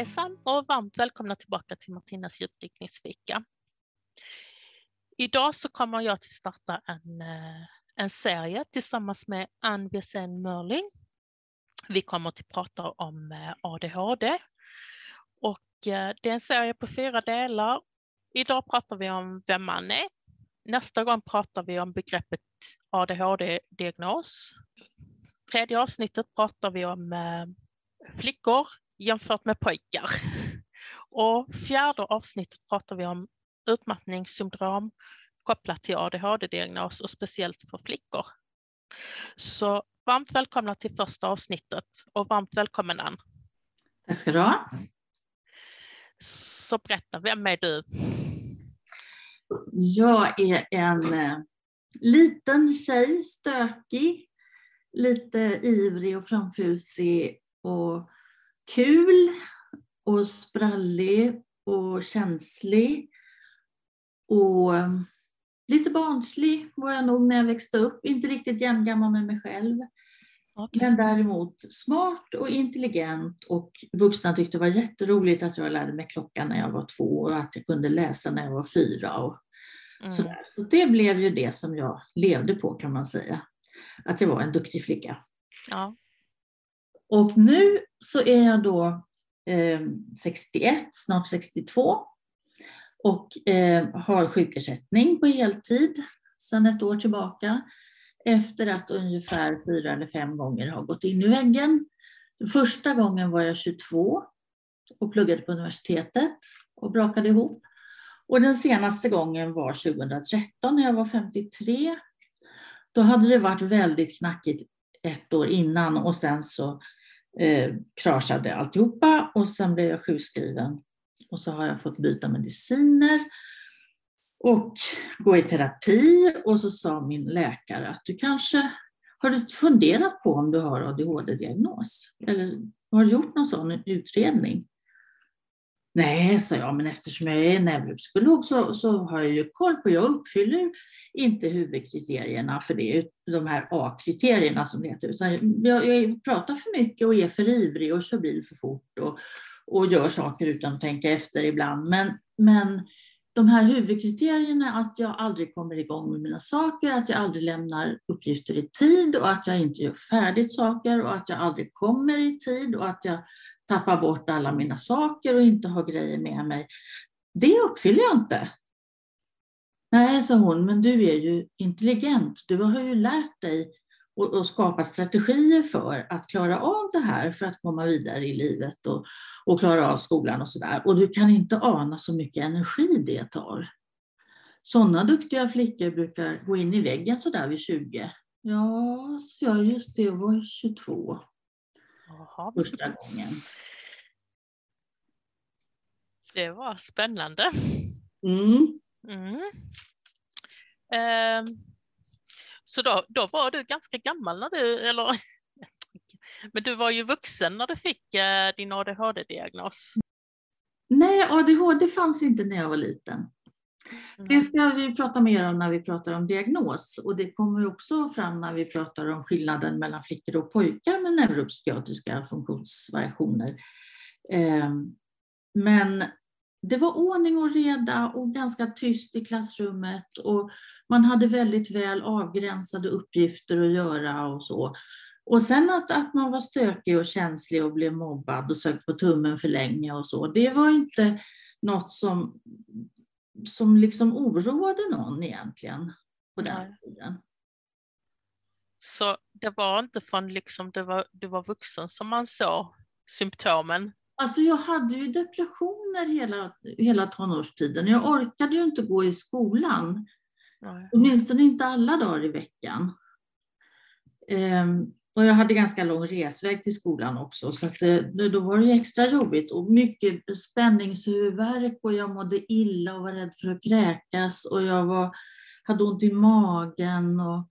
Hejsan och varmt välkomna tillbaka till Martinas djupdykningsfika. Idag så kommer jag att starta en, eh, en serie tillsammans med Ann Wiesén Mörling. Vi kommer att prata om eh, ADHD och eh, det är en serie på fyra delar. Idag pratar vi om vem man är. Nästa gång pratar vi om begreppet ADHD-diagnos. Tredje avsnittet pratar vi om flickor jämfört med pojkar. Och fjärde avsnittet pratar vi om utmattningssyndrom kopplat till ADHD-diagnos och speciellt för flickor. Så varmt välkomna till första avsnittet och varmt välkommen Ann. Tack ska du ha. Så berätta, vem är du? Jag är en eh, liten tjej, stökig, lite ivrig och framfusig och kul och sprallig och känslig. Och lite barnslig var jag nog när jag växte upp. Inte riktigt jämngammal med mig själv. Okay. Men däremot smart och intelligent och vuxna tyckte det var jätteroligt att jag lärde mig klockan när jag var två och att jag kunde läsa när jag var fyra. Och mm. sådär. Så det blev ju det som jag levde på kan man säga. Att jag var en duktig flicka. Ja. Och nu så är jag då eh, 61, snart 62 och eh, har sjukersättning på heltid sedan ett år tillbaka efter att ungefär fyra eller fem gånger har gått in i väggen. Första gången var jag 22 och pluggade på universitetet och brakade ihop. Och den senaste gången var 2013 när jag var 53. Då hade det varit väldigt knackigt ett år innan och sen så eh, kraschade alltihopa och sen blev jag sjukskriven. Och så har jag fått byta mediciner och gå i terapi och så sa min läkare att du kanske har du funderat på om du har ADHD-diagnos? Eller har du gjort någon sån utredning? Nej, sa jag, men eftersom jag är neuropsykolog så, så har jag ju koll på, jag uppfyller inte huvudkriterierna för det, de här A-kriterierna som det heter, utan jag, jag, pratar för mycket och är för ivrig och kör bil för fort och, och gör saker utan att tänka efter ibland. Men, men de här huvudkriterierna, att jag aldrig kommer igång med mina saker, att jag aldrig lämnar uppgifter i tid och att jag inte gör färdigt saker och att jag aldrig kommer i tid och att jag tappa bort alla mina saker och inte ha grejer med mig. Det uppfyller jag inte. Nej, sa hon, men du är ju intelligent. Du har ju lärt dig och, och skapat strategier för att klara av det här för att komma vidare i livet och, och klara av skolan och sådär. Och du kan inte ana så mycket energi det tar. Sådana duktiga flickor brukar gå in i väggen sådär vid 20. Ja, ja just det, jag var 22. Aha. Första gången. Det var spännande. Mm. Mm. Um, så då, då var du ganska gammal när du, eller men du var ju vuxen när du fick uh, din ADHD-diagnos. Nej, ADHD fanns inte när jag var liten. Det ska vi prata mer om när vi pratar om diagnos och det kommer också fram när vi pratar om skillnaden mellan flickor och pojkar med neuropsykiatriska funktionsvariationer. Ehm, men det var ordning och reda och ganska tyst i klassrummet och man hade väldigt väl avgränsade uppgifter att göra och så. Och sen att, att man var stökig och känslig och blev mobbad och sökt på tummen för länge och så, det var inte något som som liksom oroade någon egentligen på den Nej. tiden. Så det var inte från liksom det var, du var vuxen som man såg symptomen? Alltså jag hade ju depressioner hela, hela tonårstiden. Jag orkade ju inte gå i skolan. Nej. Åtminstone inte alla dagar i veckan. Um, och jag hade ganska lång resväg till skolan också, så att eh, det, då var det extra jobbigt. Och mycket spänningshuvudvärk och jag mådde illa och var rädd för att kräkas och jag var, hade ont i magen. Och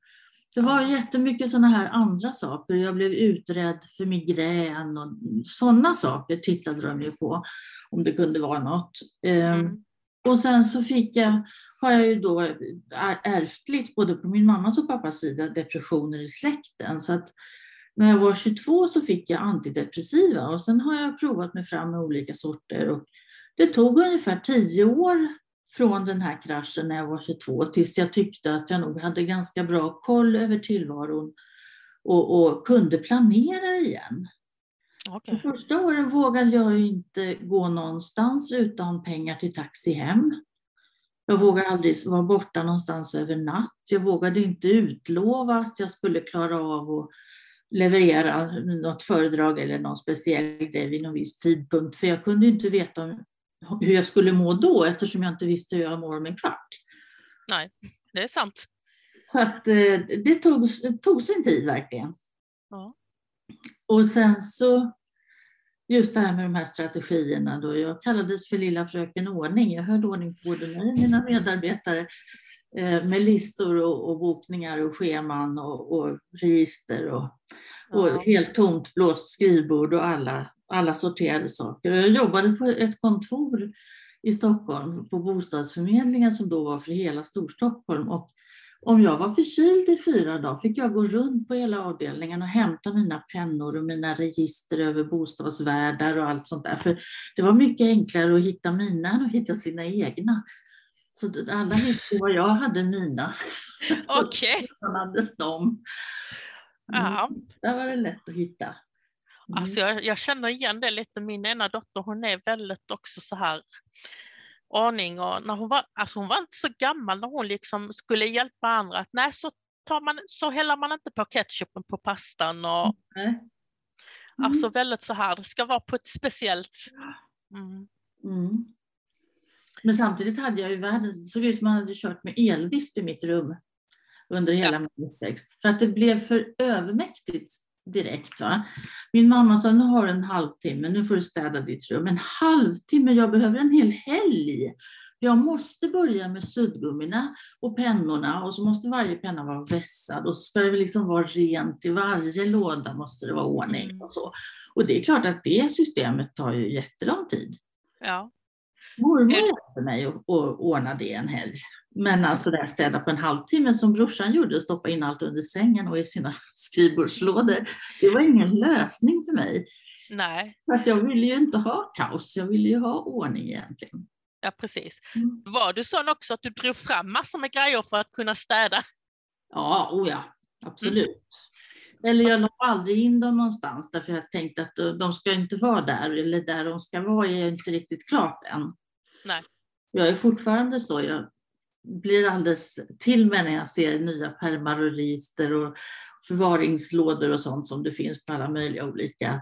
det var jättemycket sådana här andra saker. Jag blev utredd för migrän och sådana saker tittade de ju på, om det kunde vara något. Ehm, mm. Och sen så fick jag, har jag ju då ärftligt, både på min mammas och pappas sida, depressioner i släkten. Så att när jag var 22 så fick jag antidepressiva och sen har jag provat mig fram med olika sorter. Och det tog ungefär tio år från den här kraschen när jag var 22 tills jag tyckte att jag nog hade ganska bra koll över tillvaron och, och kunde planera igen. Okay. De första åren vågade jag inte gå någonstans utan pengar till taxi hem. Jag vågade aldrig vara borta någonstans över natt. Jag vågade inte utlova att jag skulle klara av att leverera något föredrag eller någon speciell grej vid någon viss tidpunkt. För jag kunde inte veta hur jag skulle må då eftersom jag inte visste hur jag mår om en kvart. Nej, det är sant. Så att eh, det tog, tog sin tid verkligen. Ja. Och sen så just det här med de här strategierna då. Jag kallades för lilla fröken ordning. Jag höll ordning på både mig och mina medarbetare eh, med listor och, och bokningar och scheman och, och register och, och ja. helt tomt blåst skrivbord och alla, alla sorterade saker. Jag jobbade på ett kontor i Stockholm på bostadsförmedlingen som då var för hela Storstockholm. Och om jag var förkyld i fyra dagar fick jag gå runt på hela avdelningen och hämta mina pennor och mina register över bostadsvärdar och allt sånt där. För det var mycket enklare att hitta mina än att hitta sina egna. Så alla visste var jag hade mina. Okej. Okay. dem. Ja. Mm. Där var det lätt att hitta. Mm. Alltså jag, jag, känner igen det lite. Min ena dotter hon är väldigt också så här ordning och när hon var, alltså hon var inte så gammal när hon liksom skulle hjälpa andra. Att, nej, så, tar man, så häller man inte på ketchupen på pastan. Och, mm. Alltså väldigt så här, det ska vara på ett speciellt... Mm. Mm. Men samtidigt hade jag ju världen, det såg ut som man hade kört med elvisp i mitt rum under hela ja. min uppväxt. För att det blev för övermäktigt direkt. Va? Min mamma sa, nu har du en halvtimme, nu får du städa ditt rum. En halvtimme, jag behöver en hel helg. Jag måste börja med suddgummina och pennorna och så måste varje penna vara vässad och så ska det liksom vara rent i varje låda måste det vara ordning mm. och så. Och det är klart att det systemet tar ju jättelång tid. Ja. Mormor hjälpte mig att ordna det en helg. Men alltså där städa på en halvtimme som brorsan gjorde, stoppa in allt under sängen och i sina skrivbordslådor. Det var ingen lösning för mig. Nej. För att jag ville ju inte ha kaos, jag ville ju ha ordning egentligen. Ja precis. Mm. Var du sån också att du drog fram massor med grejer för att kunna städa? Ja, oh ja absolut. Mm. Eller jag la aldrig in dem någonstans därför jag tänkte att de ska inte vara där eller där de ska vara är inte riktigt klart än. Nej. Jag är fortfarande så. Jag blir alldeles till mig när jag ser nya register och förvaringslådor och sånt som det finns på alla möjliga olika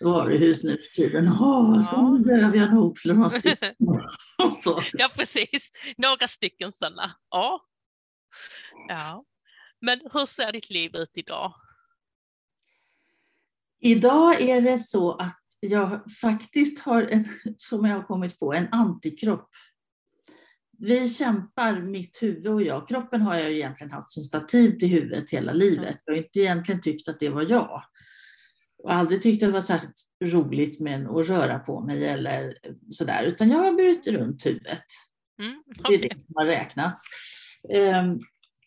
varuhus nu för tiden. Åh, ja. så behöver jag nog för några stycken. ja, precis. Några stycken sådana. Ja. ja. Men hur ser ditt liv ut idag? Idag är det så att jag faktiskt har, en, som jag har kommit på, en antikropp. Vi kämpar, mitt huvud och jag. Kroppen har jag egentligen haft som stativ till huvudet hela livet. Jag har inte egentligen tyckt att det var jag. Och aldrig tyckt att det var särskilt roligt med att röra på mig eller sådär, utan jag har burit runt huvudet. Mm, okay. Det är det som har räknats. Ehm,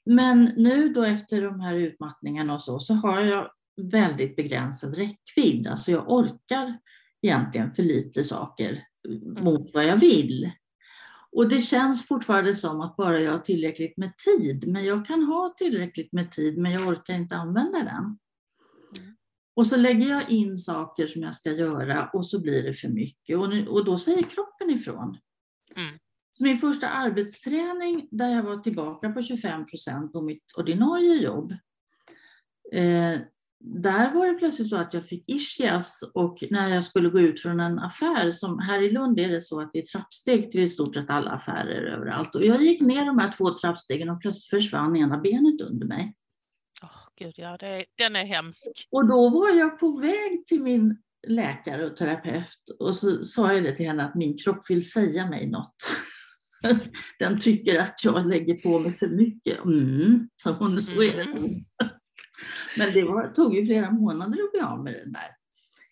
men nu då efter de här utmattningarna och så, så har jag väldigt begränsad räckvidd. Alltså jag orkar egentligen för lite saker mm. mot vad jag vill. Och det känns fortfarande som att bara jag har tillräckligt med tid. Men jag kan ha tillräckligt med tid, men jag orkar inte använda den. Mm. Och så lägger jag in saker som jag ska göra och så blir det för mycket. Och, nu, och då säger kroppen ifrån. Mm. Min första arbetsträning där jag var tillbaka på 25 procent på mitt ordinarie jobb. Eh, där var det plötsligt så att jag fick ischias och när jag skulle gå ut från en affär, som här i Lund är det så att det är trappsteg till i stort sett alla affärer överallt. Och jag gick ner de här två trappstegen och plötsligt försvann ena benet under mig. Oh, Gud, ja, det, den är hemsk. Och då var jag på väg till min läkare och terapeut och så sa jag det till henne att min kropp vill säga mig något. Den tycker att jag lägger på mig för mycket. Mm, så hon, så är det. Men det var, tog ju flera månader att bli av med den där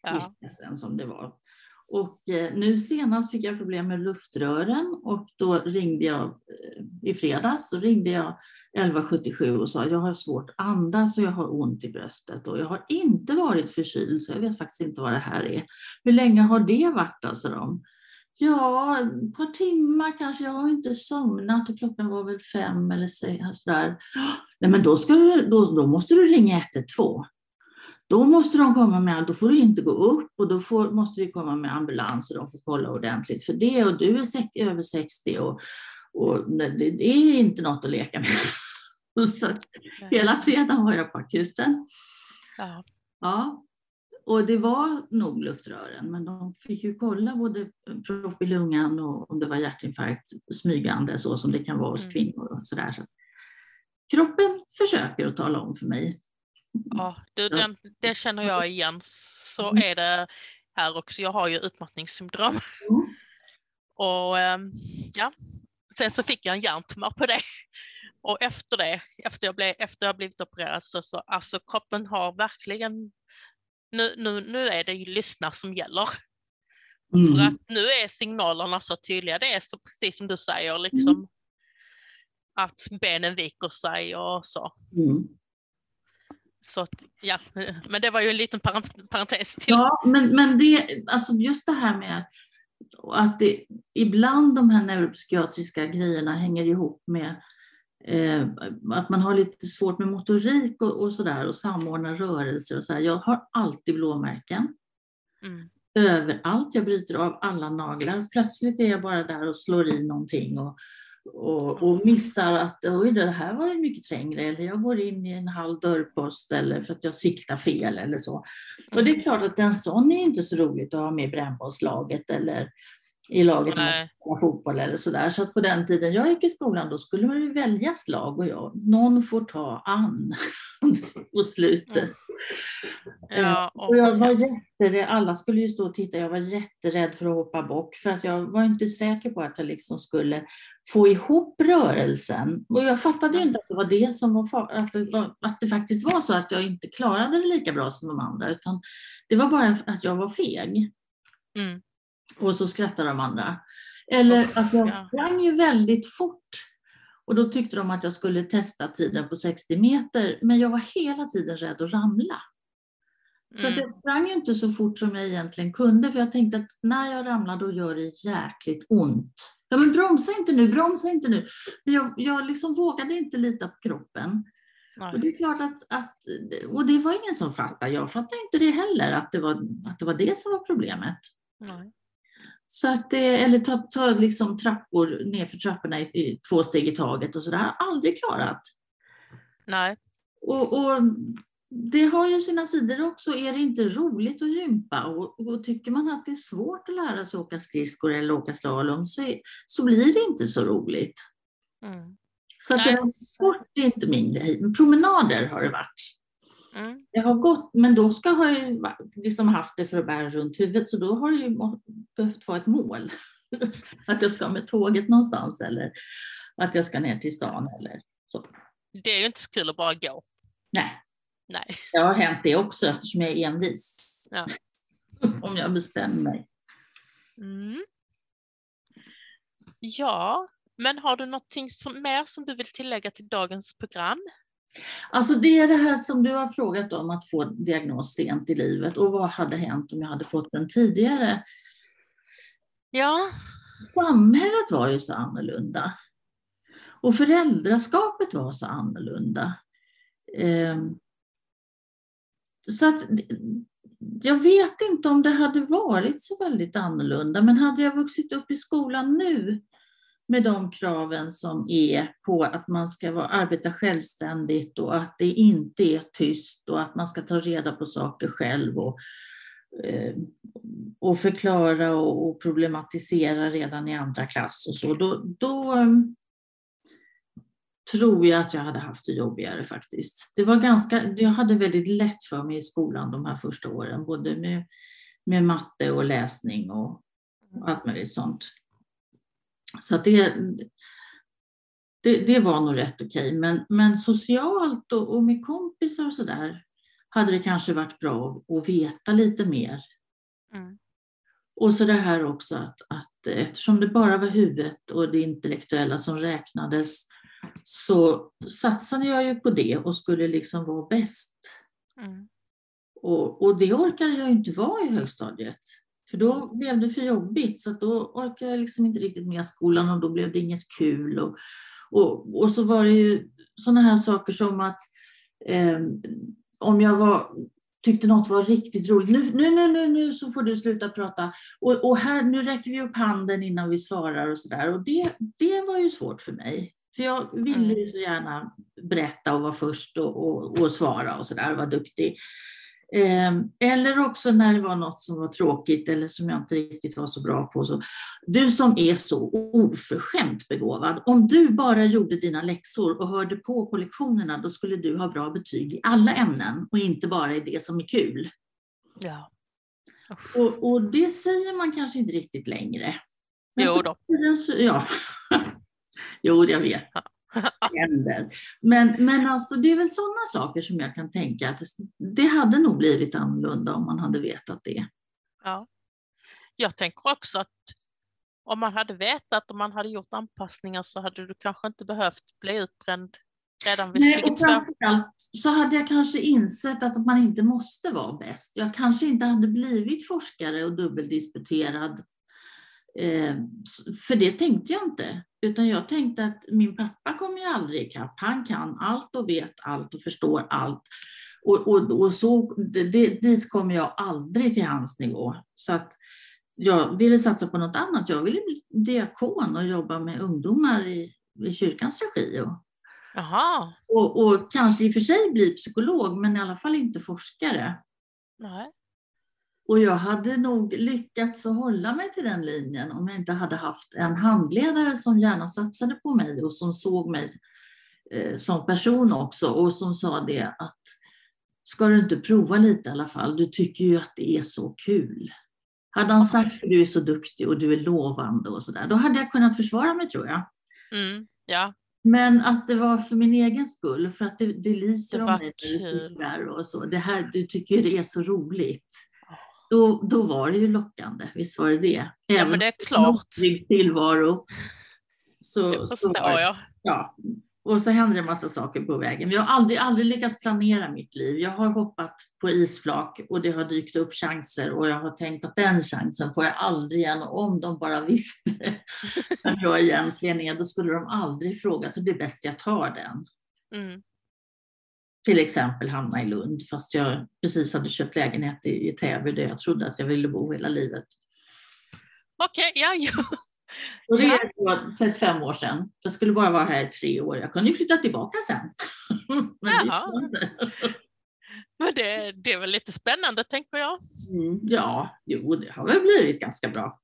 ja. som det var. Och eh, nu senast fick jag problem med luftrören och då ringde jag eh, i fredags, så ringde jag 1177 och sa jag har svårt att andas och jag har ont i bröstet och jag har inte varit förkyld så jag vet faktiskt inte vad det här är. Hur länge har det varit? Alltså de? Ja, ett par timmar kanske. Jag har inte somnat och klockan var väl fem eller sådär. Nej, men då, ska du, då, då måste du ringa 112. Då måste de komma med, då får du inte gå upp och då får, måste vi komma med ambulans och de får kolla ordentligt för det och du är 60, över 60 och, och det, det, är inte något att leka med. Så hela fredagen var jag på akuten. Ja. ja. Och det var nog luftrören, men de fick ju kolla både propp i lungan och om det var hjärtinfarkt smygande så som det kan vara hos mm. kvinnor. Och så där. Så kroppen försöker att tala om för mig. Ja, det, det, det känner jag igen. Så mm. är det här också. Jag har ju utmattningssyndrom. Mm. Och ehm, ja, sen så fick jag en hjärntumör på det. Och efter det, efter jag, blev, efter jag blivit opererad, så, så alltså kroppen har verkligen nu, nu, nu är det ju lyssna som gäller. Mm. För att nu är signalerna så tydliga. Det är så precis som du säger, liksom mm. att benen viker sig och så. Mm. Så att, ja, men det var ju en liten parentes till. Ja, men, men det, alltså just det här med att det, ibland de här neuropsykiatriska grejerna hänger ihop med eh, att man har lite svårt med motorik och, och sådär och samordna rörelser och så här. Jag har alltid blåmärken. Mm. Överallt. Jag bryter av alla naglar. Plötsligt är jag bara där och slår i någonting och, och, och missar att oj, det här var mycket trängre eller jag går in i en halv dörrpost eller för att jag siktar fel eller så. Och det är mm. klart att en sån är inte så roligt att ha med i brännbollslaget eller i laget när man fotboll eller sådär. Så att på den tiden jag gick i skolan då skulle man ju väljas lag och jag, någon får ta an på slutet. Mm. Ja, och, och, jag var jätterädd, alla skulle ju stå och titta, jag var jätterädd för att hoppa bock för att jag var inte säker på att jag liksom skulle få ihop rörelsen. Och jag fattade ju inte att det var det som var, att det, var, att det faktiskt var så att jag inte klarade det lika bra som de andra, utan det var bara att jag var feg. Mm. Och så skrattade de andra. Eller att jag sprang ju väldigt fort. Och då tyckte de att jag skulle testa tiden på 60 meter, men jag var hela tiden rädd att ramla. Så mm. att jag sprang ju inte så fort som jag egentligen kunde, för jag tänkte att när jag ramlar då gör det jäkligt ont. Ja, men bromsa inte nu, bromsa inte nu. Men jag, jag liksom vågade inte lita på kroppen. Nej. Och det är klart att, att, och det var ingen som fattade, jag fattade inte det heller, att det var, att det, var det som var problemet. Nej. Så att det, eller ta, ta liksom trappor nerför trapporna i, i två steg i taget och så. Det har jag aldrig klarat. Nej. Och, och, det har ju sina sidor också. Är det inte roligt att gympa och, och tycker man att det är svårt att lära sig åka skridskor eller åka slalom så, är, så blir det inte så roligt. Mm. Så att det, sport är inte min grej. Promenader har det varit. Mm. Jag har gått, men då ska ha jag liksom haft det för att bära runt huvudet, så då har det ju behövt vara ett mål. att jag ska med tåget någonstans eller att jag ska ner till stan eller så. Det är ju inte så kul att bara gå. Nej. Nej. Det har hänt det också eftersom jag är envis. Ja. Om jag bestämmer mig. Mm. Ja, men har du någonting som, mer som du vill tillägga till dagens program? Alltså det är det här som du har frågat om, att få diagnos sent i livet och vad hade hänt om jag hade fått den tidigare? Ja. Samhället var ju så annorlunda. Och föräldraskapet var så annorlunda. Ehm, så att jag vet inte om det hade varit så väldigt annorlunda, men hade jag vuxit upp i skolan nu med de kraven som är på att man ska vara, arbeta självständigt och att det inte är tyst och att man ska ta reda på saker själv och, eh, och förklara och, problematisera redan i andra klass och så. Då, då mm, tror jag att jag hade haft det jobbigare faktiskt. Det var ganska, jag hade väldigt lätt för mig i skolan de här första åren, både med, med matte och läsning och allt möjligt sånt. Så det, det, det, var nog rätt okej. Men, men socialt och, och med kompisar och sådär hade det kanske varit bra att veta lite mer. Mm. Och så det här också att, att eftersom det bara var huvudet och det intellektuella som räknades så satsade jag ju på det och skulle liksom vara bäst. Mm. Och, och det orkade jag inte vara i högstadiet. För då blev det för jobbigt så då orkade jag liksom inte riktigt med skolan och då blev det inget kul. Och, och, och så var det ju sådana här saker som att eh, om jag var, tyckte något var riktigt roligt, nu, nu, nu, nu, nu så får du sluta prata. Och, och här, nu räcker vi upp handen innan vi svarar och sådär. Och det, det var ju svårt för mig. För jag ville ju så gärna berätta och vara först och, och, och svara och sådär, vara duktig. Ehm, eller också när det var något som var tråkigt eller som jag inte riktigt var så bra på. Så, du som är så oförskämt begåvad, om du bara gjorde dina läxor och hörde på på lektionerna, då skulle du ha bra betyg i alla ämnen och inte bara i det som är kul. Ja. Och, och det säger man kanske inte riktigt längre. Men Jo då. Ja. jo, jag vet händer. Men, men alltså, det är väl sådana saker som jag kan tänka att det hade nog blivit annorlunda om man hade vetat det. Ja. Jag tänker också att om man hade vetat och man hade gjort anpassningar så hade du kanske inte behövt bli utbränd redan vid Nej, 22. och framförallt så hade jag kanske insett att man inte måste vara bäst. Jag kanske inte hade blivit forskare och dubbeldisputerad. Eh, för det tänkte jag inte. Utan jag tänkte att min pappa kommer ju aldrig ikapp. Han kan allt och vet allt och förstår allt. Och, och, och så, det, dit kommer jag aldrig till hans nivå. Så att jag ville satsa på något annat. Jag ville bli diakon och jobba med ungdomar i, i kyrkans regi. Och, Jaha. och, och kanske i och för sig bli psykolog, men i alla fall inte forskare. Nej. Och jag hade nog lyckats att hålla mig till den linjen om jag inte hade haft en handledare som gärna satsade på mig och som såg mig eh, som person också och som sa det att ska du inte prova lite i alla fall? Du tycker ju att det är så kul. Hade han sagt för du är så duktig och du är lovande och sådär, då hade jag kunnat försvara mig tror jag. Mm. Ja. Men att det var för min egen skull, för att det, det lyser Det om dig när du kul. sitter och så. Det här, du tycker det är så roligt. Då, då var det ju lockande, visst var det det? ja, men det är klart. otrygg tillvaro. Så, Det så förstår det. jag. Ja. Och så händer det en massa saker på vägen. Men jag har aldrig, aldrig lyckats planera mitt liv. Jag har hoppat på isflak och det har dykt upp chanser och jag har tänkt att den chansen får jag aldrig igen. Och om de bara visste vem jag egentligen är, då skulle de aldrig fråga. Så det är bäst jag tar den. Mm. Till exempel hamna i Lund, fast jag precis hade köpt lägenhet i, i Täby där jag trodde att jag ville bo hela livet. Okej, ja, ja. Och det Ja. är 35 år sedan. Jag skulle bara vara här i tre år. Jag kunde ju flytta tillbaka sen. Men det. Men det, det är väl lite spännande tänker jag. Mm, ja, jo, det har väl blivit ganska bra.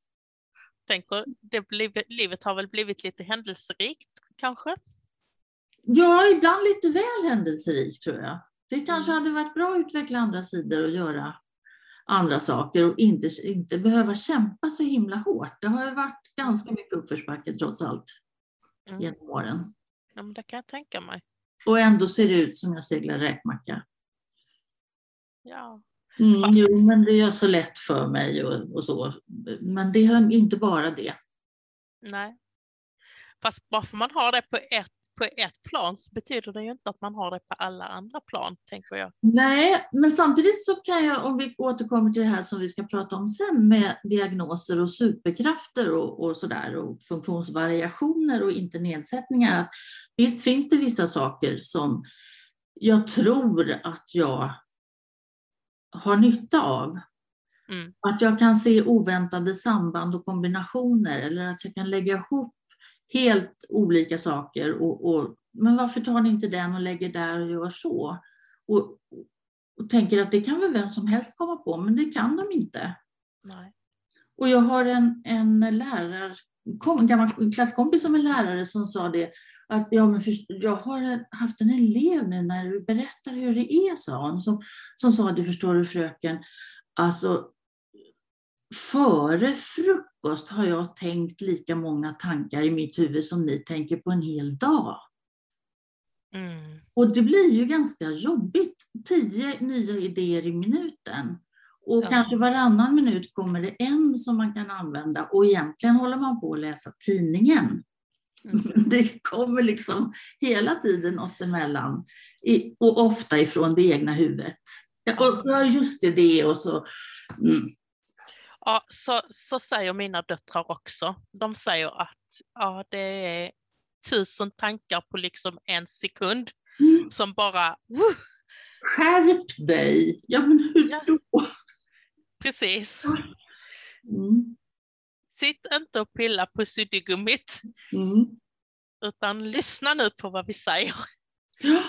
Tänker, det livet, livet har väl blivit lite händelserikt kanske? Ja, ibland lite väl händelserikt tror jag. Det kanske Mm. hade varit bra att utveckla andra sidor och göra andra saker och inte, inte behöva kämpa så himla hårt. Det har ju varit ganska mycket uppförsbacke trots allt Mm. genom åren. Ja, men det kan jag tänka mig. Och ändå ser det ut som jag seglar räkmacka. Ja. Mm, Fast- jo, men det är så lätt för mig och, och så. Men det är inte bara det. Nej. Fast bara för man har det på ett, på ett plan så betyder det ju inte att man har det på alla andra plan, tänker jag. Nej, men samtidigt så kan jag, om vi återkommer till det här som vi ska prata om sen med diagnoser och superkrafter och, och sådär och funktionsvariationer och inte nedsättningar. Att visst finns det vissa saker som jag tror att jag har nytta av. Mm. Att jag kan se oväntade samband och kombinationer eller att jag kan lägga ihop helt olika saker. Och, och, men varför tar ni inte den och lägger där och gör så? Och, och tänker att det kan väl vem som helst komma på, men det kan de inte. Nej. Och jag har en, en lärare, en gammal klasskompis som är lärare som sa det, att ja, men för, jag har haft en elev nu när du berättar hur det är, sa hon, som, som sa det förstår du fröken, alltså före frukost har jag tänkt lika många tankar i mitt huvud som ni tänker på en hel dag. Mm. Och det blir ju ganska jobbigt. Tio nya idéer i minuten. Och Ja. kanske varannan minut kommer det en som man kan använda och egentligen håller man på att läsa tidningen. Mm. Det kommer liksom hela tiden något emellan. Och ofta ifrån det egna huvudet. Ja, just det, det och så. Mm. Ja, så, så säger mina döttrar också. De säger att ja, det är tusen tankar på liksom en sekund mm. som bara... Uh. Skärp dig! Ja, men hur ja. då? Precis. Mm. Sitt inte och pilla på suddgummit. Mm. Utan lyssna nu på vad vi säger. Ja.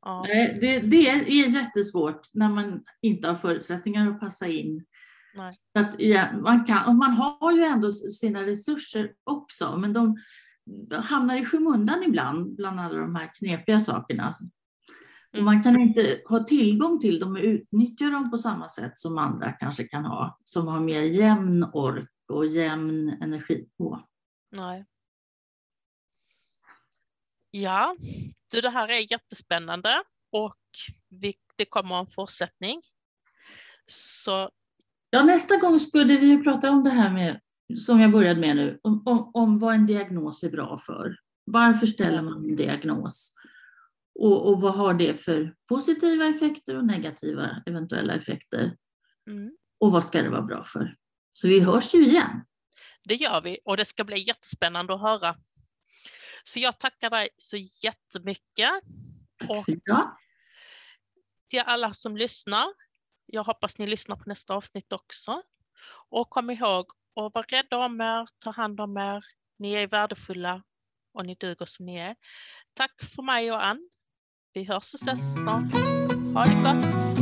ja. Det, det är jättesvårt när man inte har förutsättningar att passa in. Nej. Att, ja, man, kan, och man har ju ändå sina resurser också, men de hamnar i skymundan ibland bland alla de här knepiga sakerna. Och man kan inte ha tillgång till dem och utnyttja dem på samma sätt som andra kanske kan ha, som har mer jämn ork och jämn energi på. Nej. Ja, du, det här är jättespännande och vi, det kommer en fortsättning. Så... Ja, nästa gång skulle vi prata om det här med, som jag började med nu, om, om, om vad en diagnos är bra för. Varför ställer man en diagnos? Och, och vad har det för positiva effekter och negativa eventuella effekter? Mm. Och vad ska det vara bra för? Så vi hörs ju igen. Det gör vi och det ska bli jättespännande att höra. Så jag tackar dig så jättemycket. Och till alla som lyssnar, jag hoppas ni lyssnar på nästa avsnitt också. Och kom ihåg att vara rädda om er, ta hand om er. Ni är värdefulla och ni duger som ni är. Tack för mig och Ann. Vi hörs och ses snart. Ha det gott!